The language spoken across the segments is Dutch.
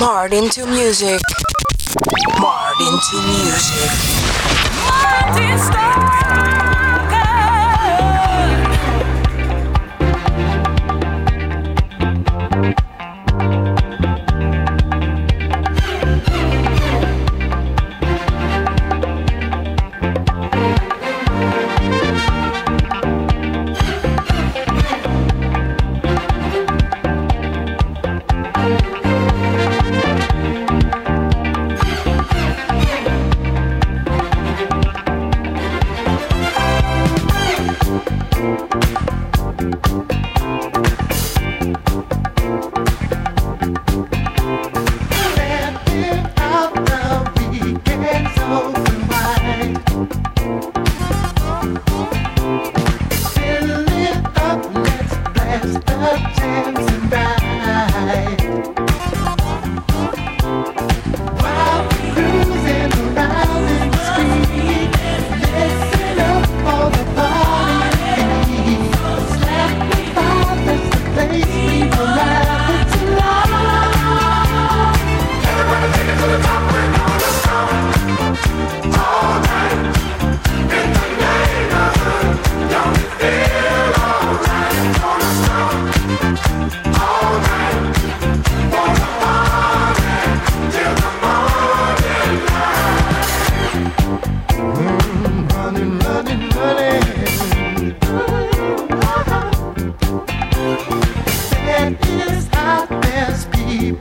Martin to music. Martin to music. Martin Star.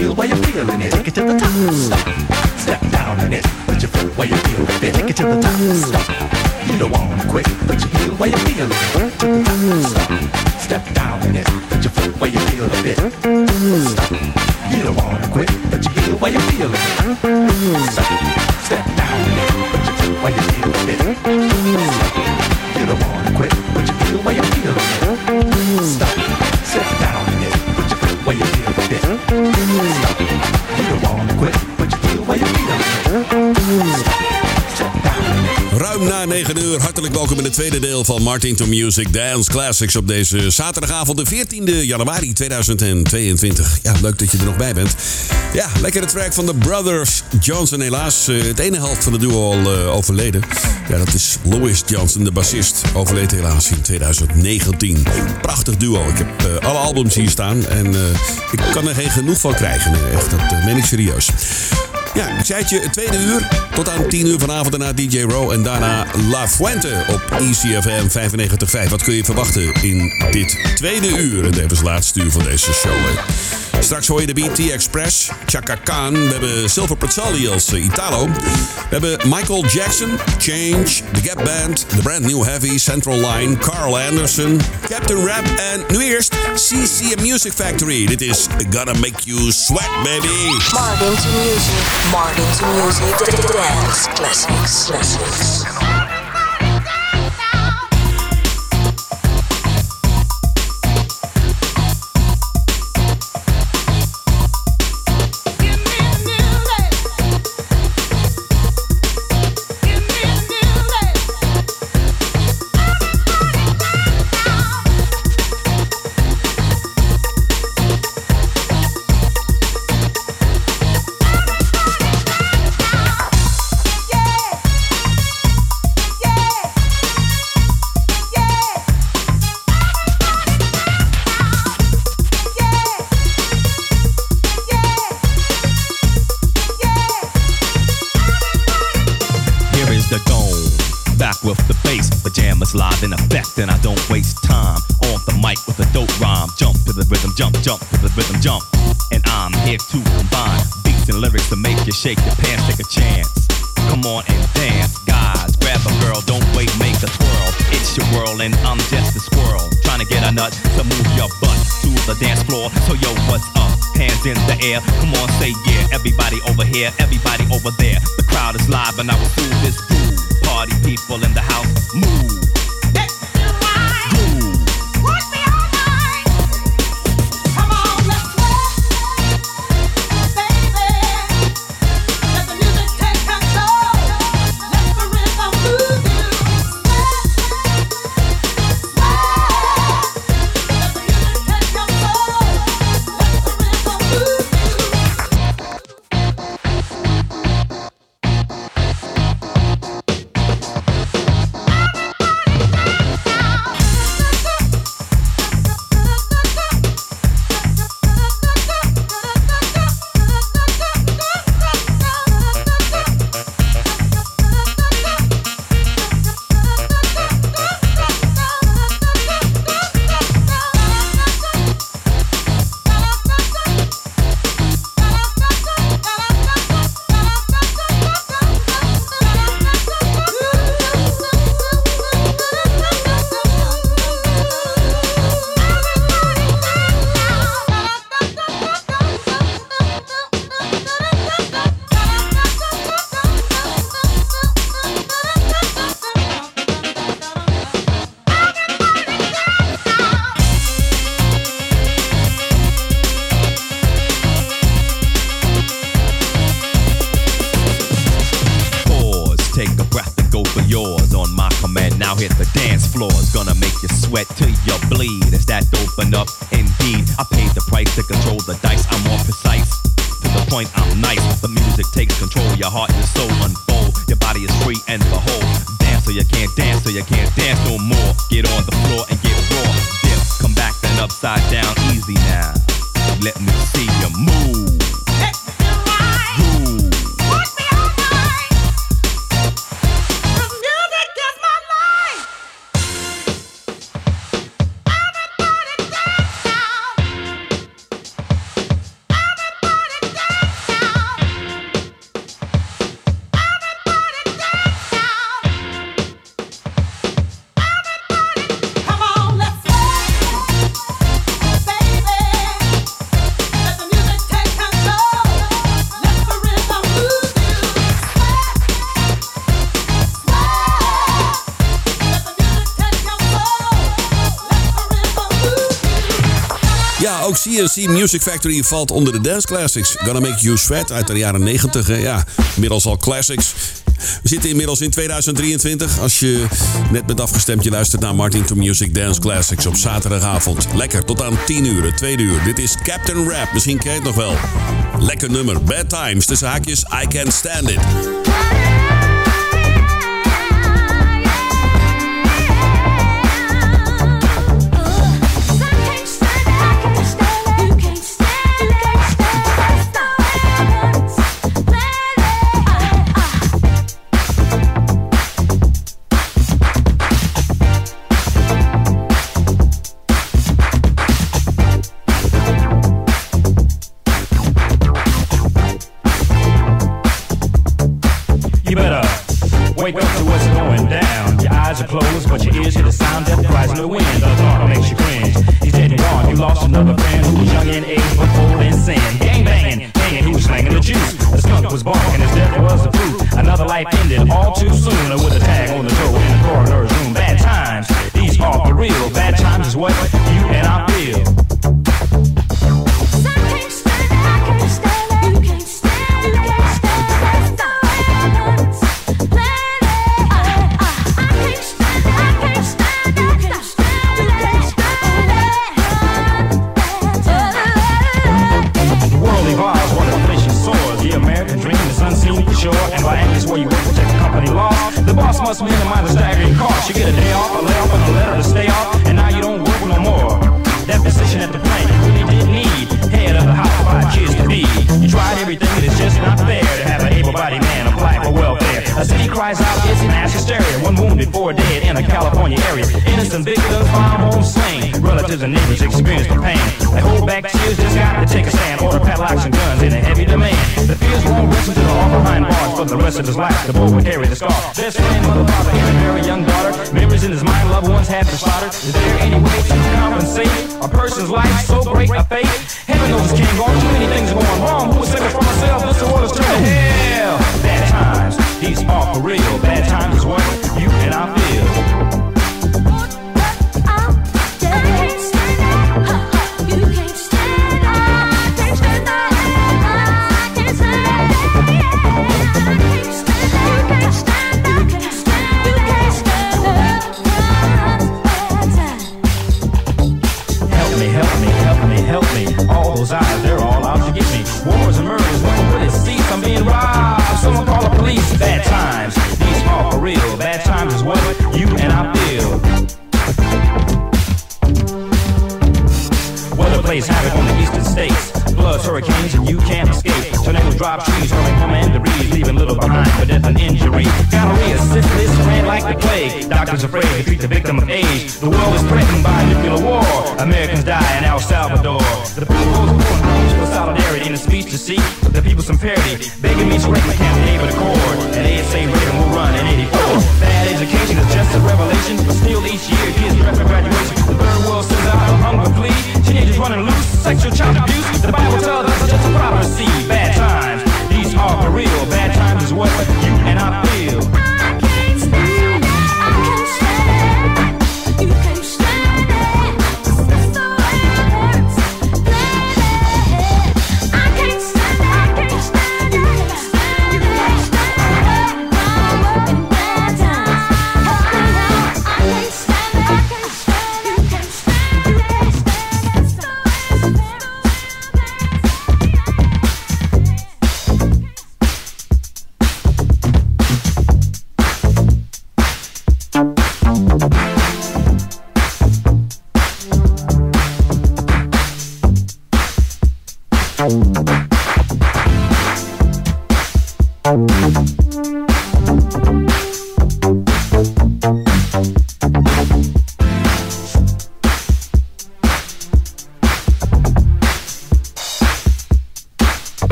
Heel where you're feeling it. Take it to the top. Stop. Step down in it. Put your foot where you feel fit. Take it to the top. Stop. You don't wanna quit. Put your heel where you're feeling it. To the top. Stop. Step down in it. Put your foot where you feel a bit. Stop. You don't wanna quit. Put your heel where you feel it. Stop. Step down in it. Put your foot where you feel a bit. Stop. You don't wanna quit. Put your heel where you feel it. Stop it. Stop. You don't wanna quit, but you feel where your feet are. Stop it. Shut down. Ruim na 9 uur, hartelijk welkom in het tweede deel van Martin to Music Dance Classics op deze zaterdagavond, de 14e januari 2022. Ja, leuk dat je er nog bij bent. Ja, lekkere track van de Brothers Johnson. Helaas, eh, het ene helft van de duo al eh, overleden. Ja, dat is Louis Johnson, de bassist. Overleed helaas in 2019. Prachtig duo. Ik heb eh, alle albums hier staan en ik kan er geen genoeg van krijgen. Echt, dat meen ik serieus. Ja, ik zei het je, het tweede uur. Tot aan 10 uur vanavond daarna DJ Row. En daarna La Fuente op ECFM 95.5. Wat kun je verwachten in dit tweede uur? En tevens laatste uur van deze show. Straks hoor je de BT Express, Chaka Khan. We hebben Silver Pezzoli als eh, Italo. We hebben Michael Jackson, Change, The Gap Band, The Brand New Heavy, Central Line, Carl Anderson, Captain Rap en nu eerst CCM Music Factory. Dit is Gonna Make You Sweat, baby. Martin to music. Martin to music. Dance classics. Classics. Shake your pants, take a chance. Come on and dance, guys. Grab a girl, don't wait, make a twirl. It's your world, and I'm just a squirrel. Trying to get a nut to move your butt to the dance floor. So, yo, what's up? Hands in the air. Come on, say yeah. Everybody over here, everybody over there. The crowd is live, and I will do this groove. Party people in the house, move. CNC Music Factory valt onder de Dance Classics. Gonna Make You Sweat uit de jaren 90. hè. Ja, inmiddels al classics. We zitten inmiddels in 2023. Als je net bent afgestemd, je luistert naar Martin to Music Dance Classics op zaterdagavond. Lekker, tot aan 10 uur, het tweede uur. Dit is Captain Rap, misschien ken je het nog wel. Lekker nummer, Bad Times, tussen haakjes, I Can't Stand It. Another friend who was young in age but old in sin. Gang banging, hanging, he was slanging the juice. The skunk was barking, his death was the proof. Another life ended California area. Innocent victims found home slain. Relatives and neighbors experience the pain. They hold back tears, just got to take a stand. Order padlocks and guns in a heavy demand. The fears won't rest until all behind bars for the rest of his life. The boy will carry the scar. Best friend, mother, father, and a very young daughter. Memories in his mind, loved ones have been slaughtered. Is there any way to compensate a person's life so great a fate? Heaven knows it can't go on. Too many things are going wrong. Who was saving for myself? This world is turning hell. Bad times, these are for real. Bad times is what you and I feel. Wars and murders, when will it cease? I'm being robbed. Someone call the police. Bad times, these are for real. Bad times is what you and I feel. Weather plays havoc on the eastern states. Floods, hurricanes, and you can't escape. Tornadoes drop trees, hurling home and debris, leaving little behind for death and injury. Gonorrhea, syphilis, ran like the plague. Doctors afraid to treat the victim of age. The world is threatened by nuclear war. Americans die in El Salvador. The people was born solidarity in a speech to see the people some parity. Begging me to break my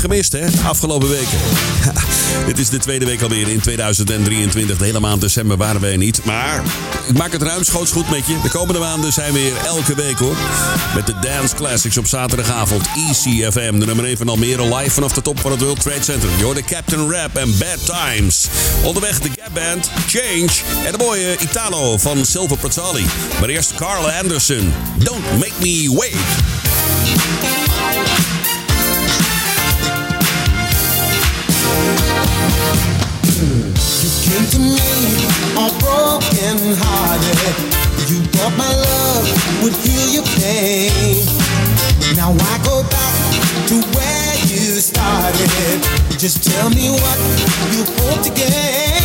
gemist, hè? Afgelopen weken. Dit is de tweede week alweer in 2023. De hele maand december waren er niet. Maar ik maak het ruimschoots goed met je. De komende maanden zijn we weer elke week hoor. Met de Dance Classics op zaterdagavond. ECFM, de nummer 1 van Almere. Live vanaf de top van het World Trade Center. Je de Captain Rap en Bad Times. Onderweg de Gap Band, Change. En de mooie Italo van Silver Prazzali. Maar eerst Carl Anderson. Don't make me wait. Broken hearted. You thought my love would heal your pain. Now I go back to where you started. Just tell me what you hope to gain.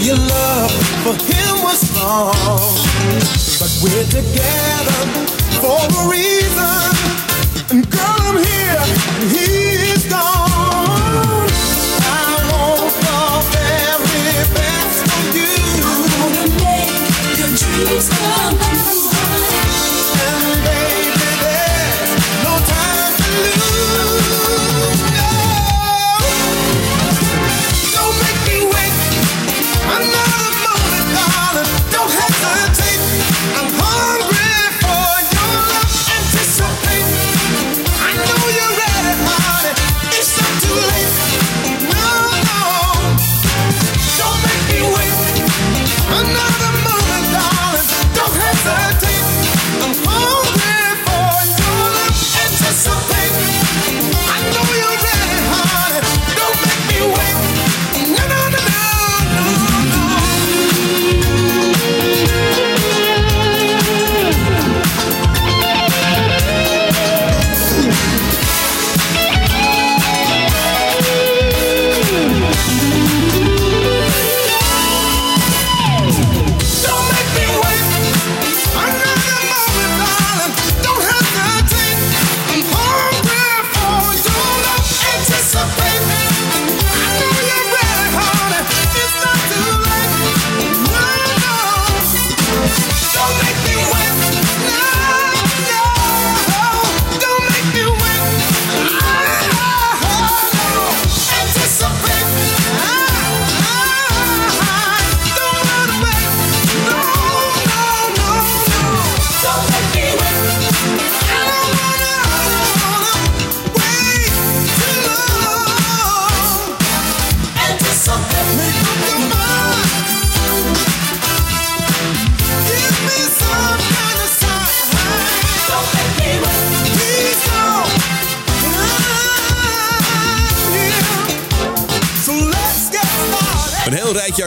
Your love for him was strong, but we're together for a reason. And girl, I'm here,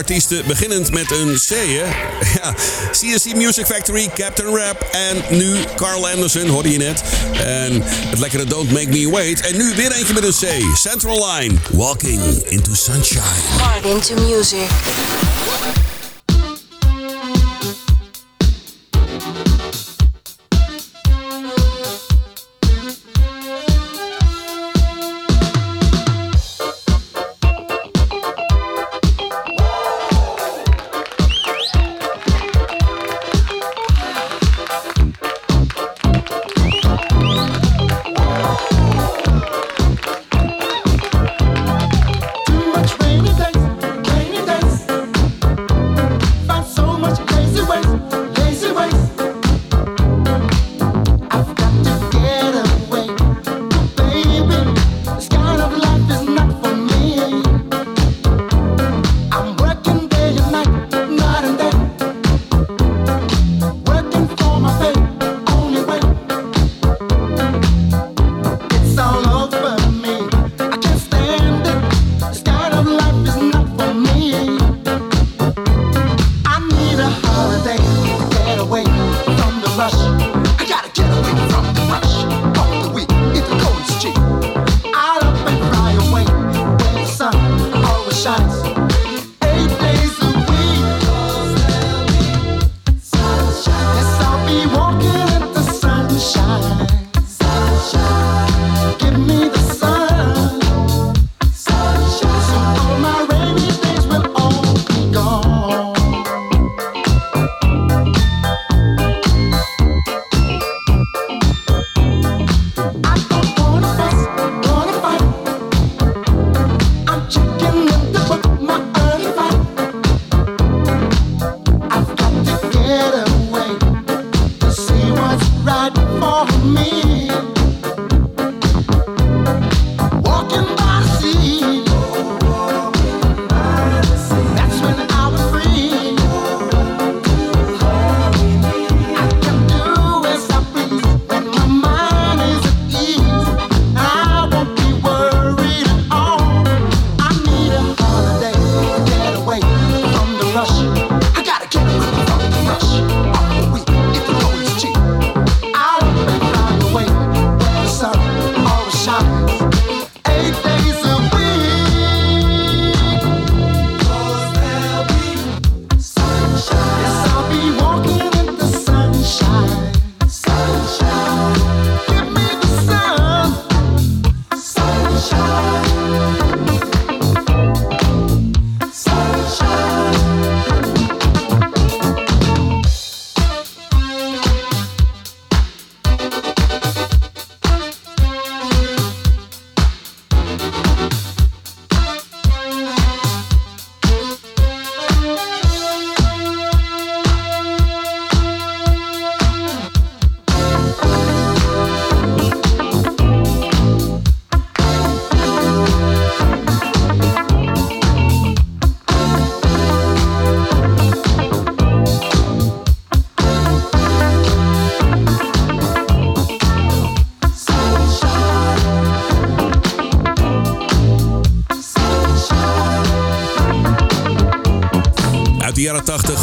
artiesten, beginnend met een C? Ja, CSC Music Factory, Captain Rap en nu Carl Anderson, hoorde je net. En het lekkere Don't Make Me Wait. En nu weer eentje met een C, Central Line, Walking into Sunshine. Martin to music.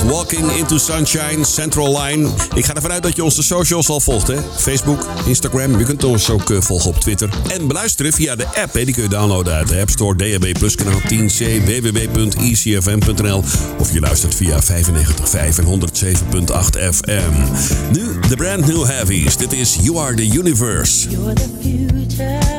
Walking into Sunshine, Central Line. Ik ga ervan uit dat je onze socials al volgt. Hè? Facebook, Instagram. Je kunt ons ook eh, volgen op Twitter. En beluisteren via de app. Hè? Die kun je downloaden uit de App Store. DAB Plus kanaal 10C. www.icfm.nl Of je luistert via 95.5 en 107.8 FM. Nu de brand new heavies. Dit is You Are The Universe. You're the future,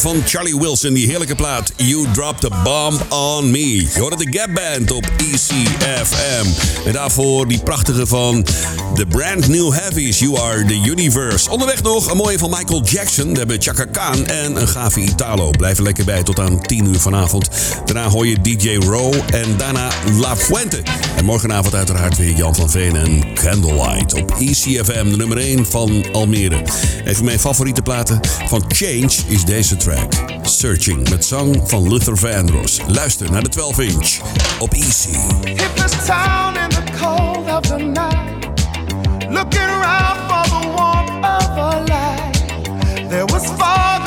van Charlie Wilson, die heerlijke plaat You Drop the Bomb on Me. Je hoorde de Gap Band op ECFM. En daarvoor die prachtige van The Brand New Heavies, You Are The Universe. Onderweg nog een mooie van Michael Jackson. We hebben Chaka Khan en een gave Italo. Blijf er lekker bij tot aan 10 uur vanavond. Daarna hoor je DJ Row en daarna La Fuente. En morgenavond uiteraard weer Jan van Veen en Candlelight op ECFM, de nummer 1 van Almere. Een van mijn favoriete platen van Change is deze track. Searching met zang van Luther Vandross. Luister naar de 12 inch op EC. the town in the cold of the night Looking around for the warmth of a light, there was fire.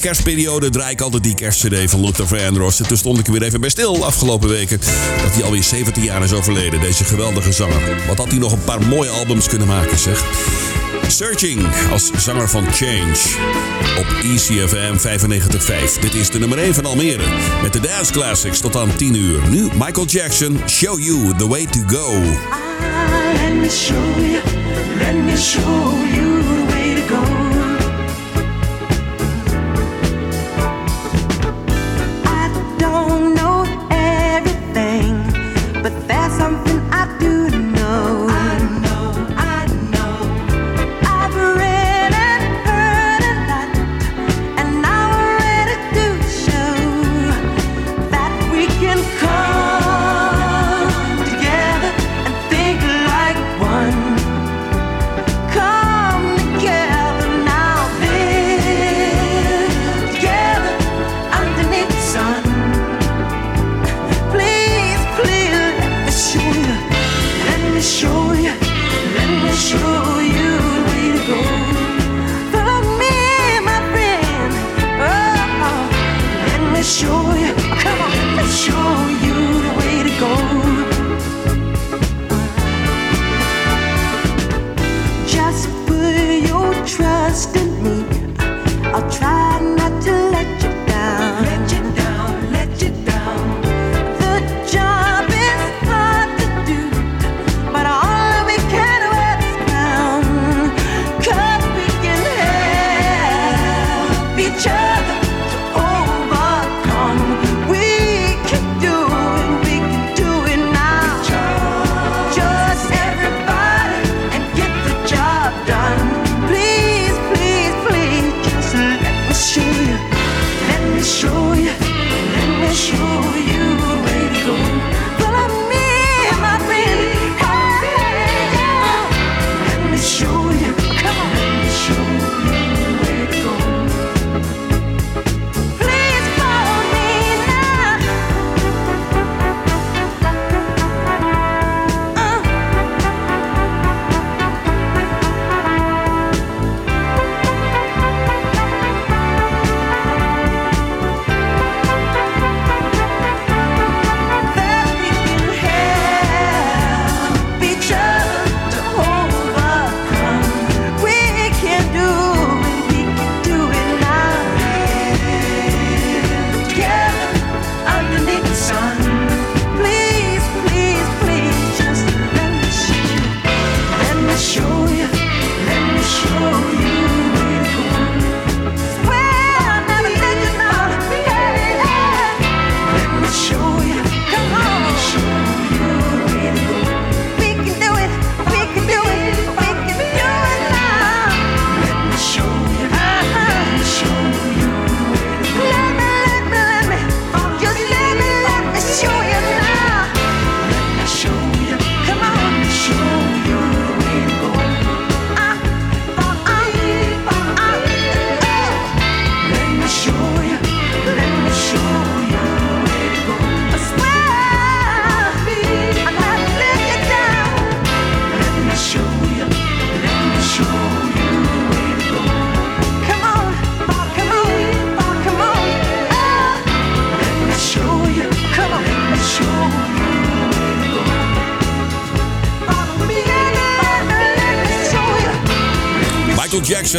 de kerstperiode draai ik altijd die kerstcd van Luther Vandross. En toen stond ik weer even bij stil afgelopen weken. Dat hij alweer 17 jaar is overleden, deze geweldige zanger. Wat had hij nog een paar mooie albums kunnen maken, zeg. Searching als zanger van Change op ECFM 95.5. Dit is de nummer 1 van Almere met de Dance Classics tot aan 10 uur. Nu Michael Jackson, Show You The Way To Go. Ah, let me show you, let me show you.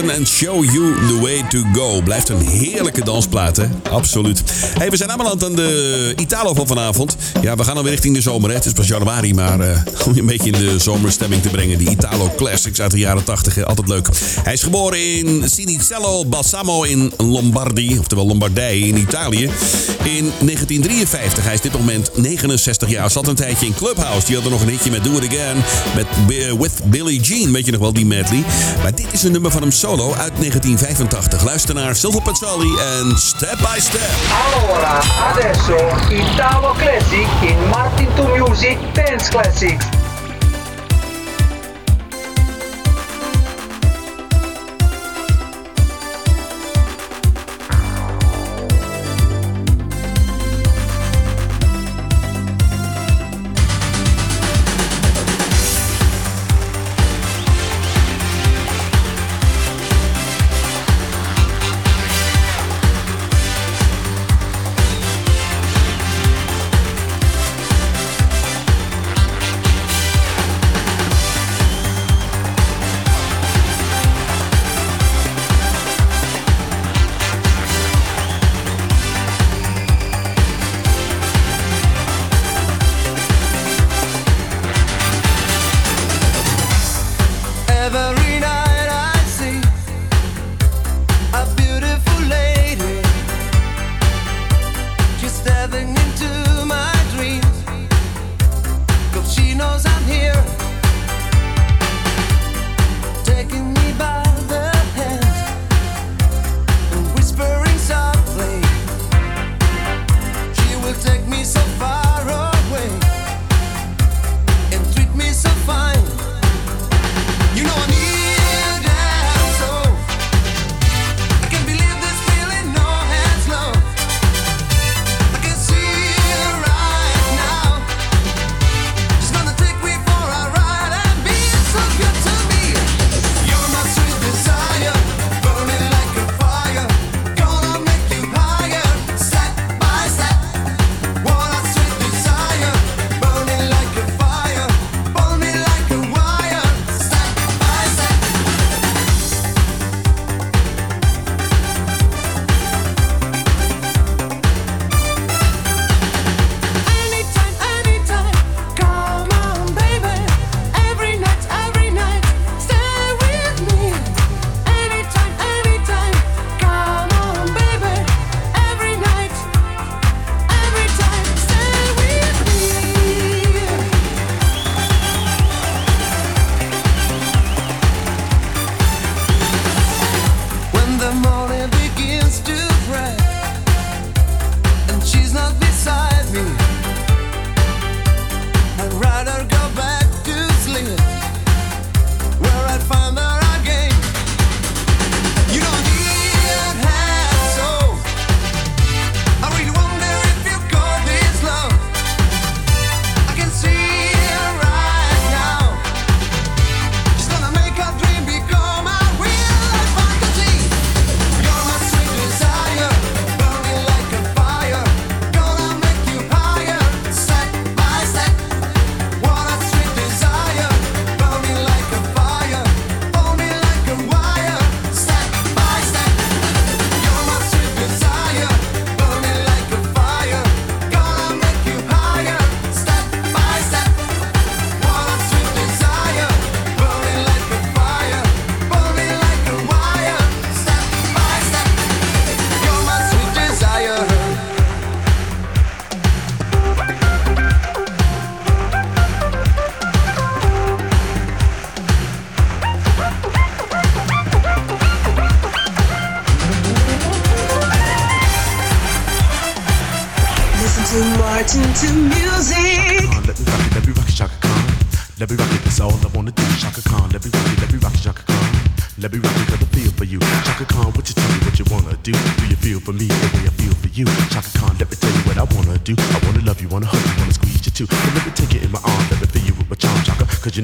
and show you the way to go. absoluut. hey, we zijn aanbeland aan de Italo van vanavond. Ja, we gaan alweer richting de zomer. Hè. Het is pas januari, maar eh, om je een beetje in de zomerstemming te brengen. Die Italo Classics uit de jaren 80. Altijd leuk. Hij is geboren in Sinicello Balsamo in Lombardi. oftewel Lombardije in Italië, in 1953. Hij is dit moment 69 jaar. Zat een tijdje in Clubhouse. Die had er nog een hitje met Do It Again, met eh, With Billy Jean. Weet je nog wel, die medley. Maar dit is een nummer van hem solo uit 1985. Luister naar Silvio Pazzoli en Step by Step. step. Allora, adesso Italo Classic in Martin to Music Dance Classics.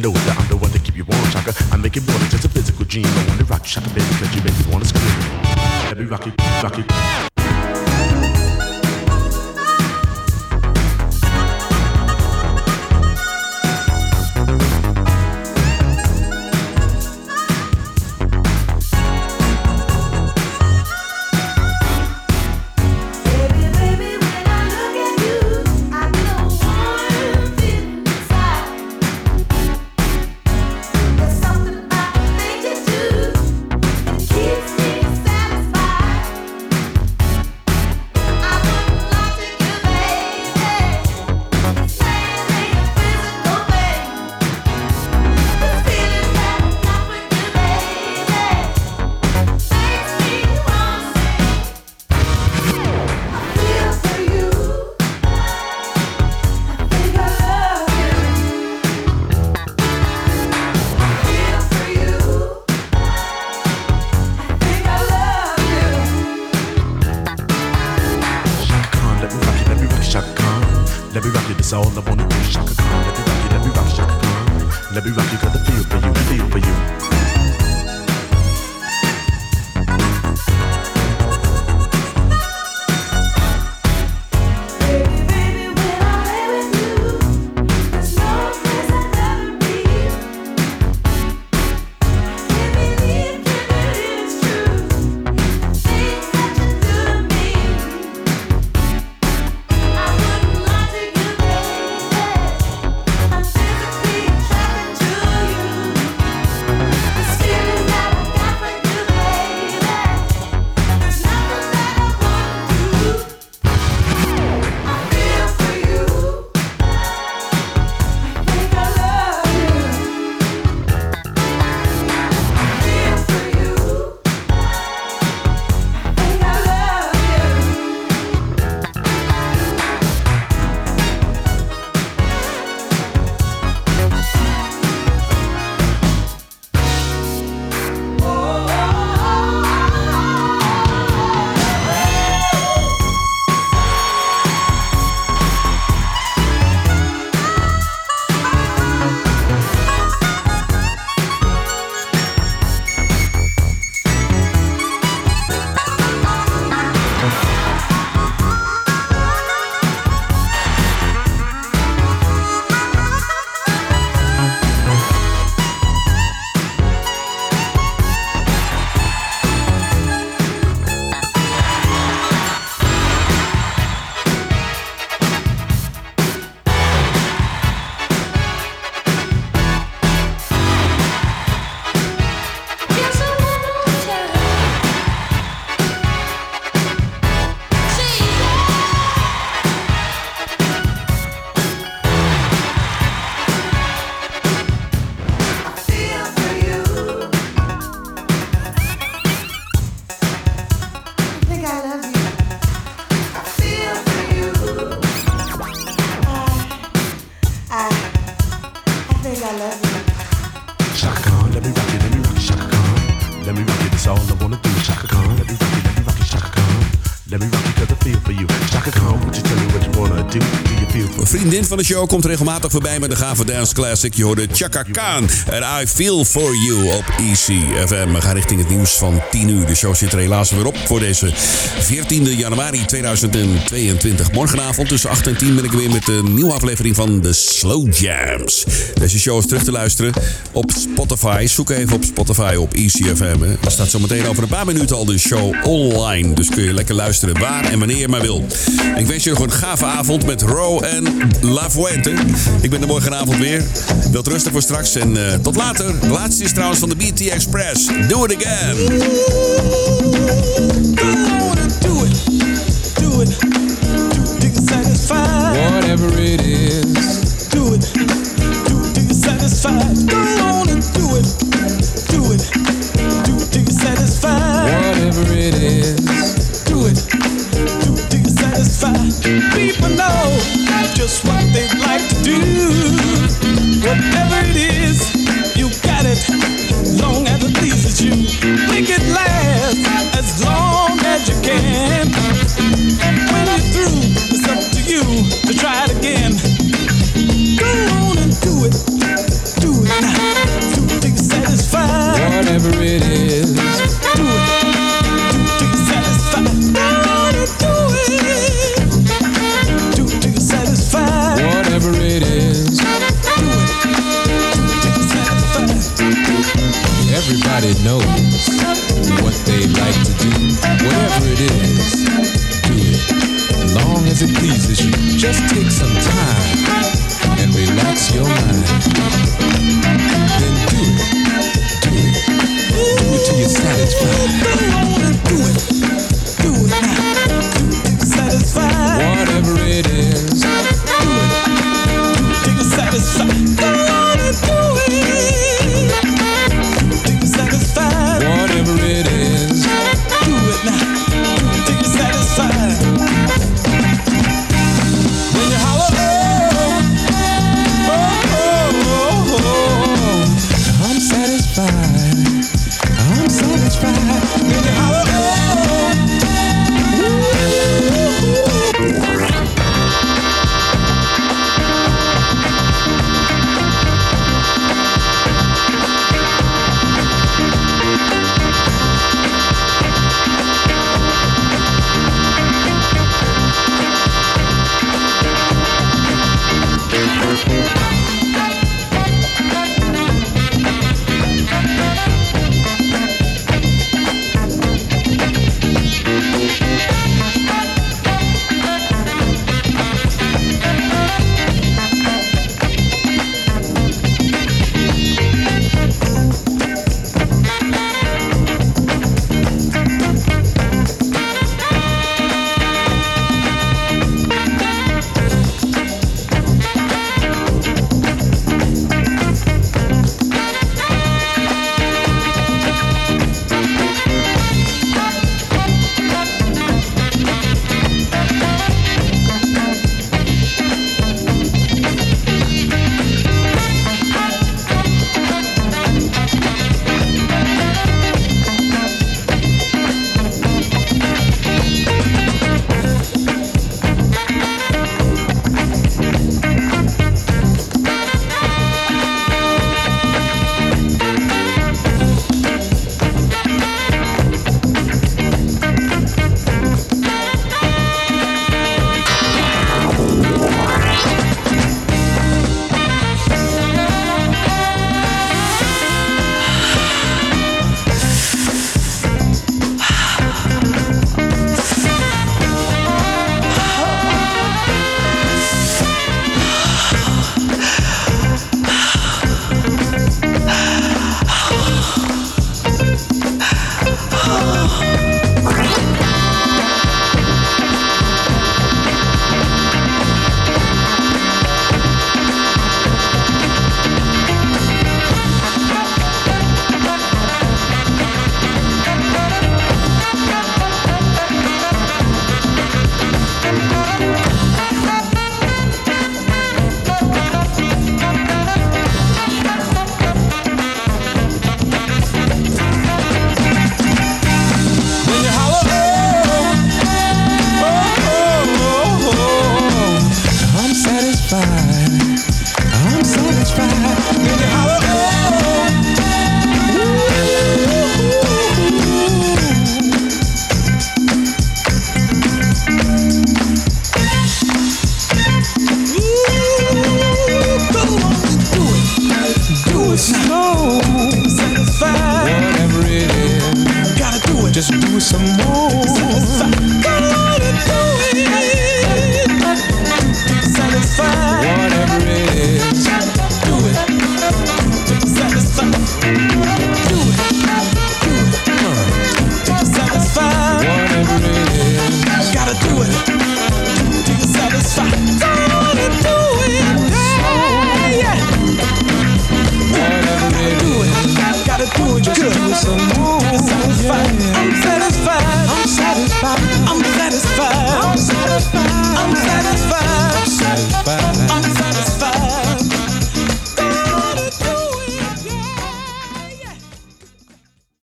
deuda. All I wanna do. Let me rock you, let me rock Shaka. Let me rock you, got the feel for you, feel for you. De show komt regelmatig voorbij met een gave dance classic. Je hoorde Chaka Khan en I Feel For You op ECFM. We gaan richting het nieuws van 10 uur. De show zit er helaas weer op voor deze 14 januari 2022. Morgenavond tussen 8 en 10 ben ik weer met een nieuwe aflevering van de Slow Jams. Deze show is terug te luisteren op Spotify. Zoek even op Spotify op ECFM. Hè. Er staat zometeen over een paar minuten al de show online. Dus kun je lekker luisteren waar en wanneer je maar wil. Ik wens je nog een gave avond met Ro en La Fuente. Ik ben er morgenavond weer. Wilt rusten voor straks en eh, tot later. De laatste is trouwens van de BT Express. Do it again. Do it, do it, do you satisfied? Whatever it is, Do it, do do you satisfied? Go on and do it,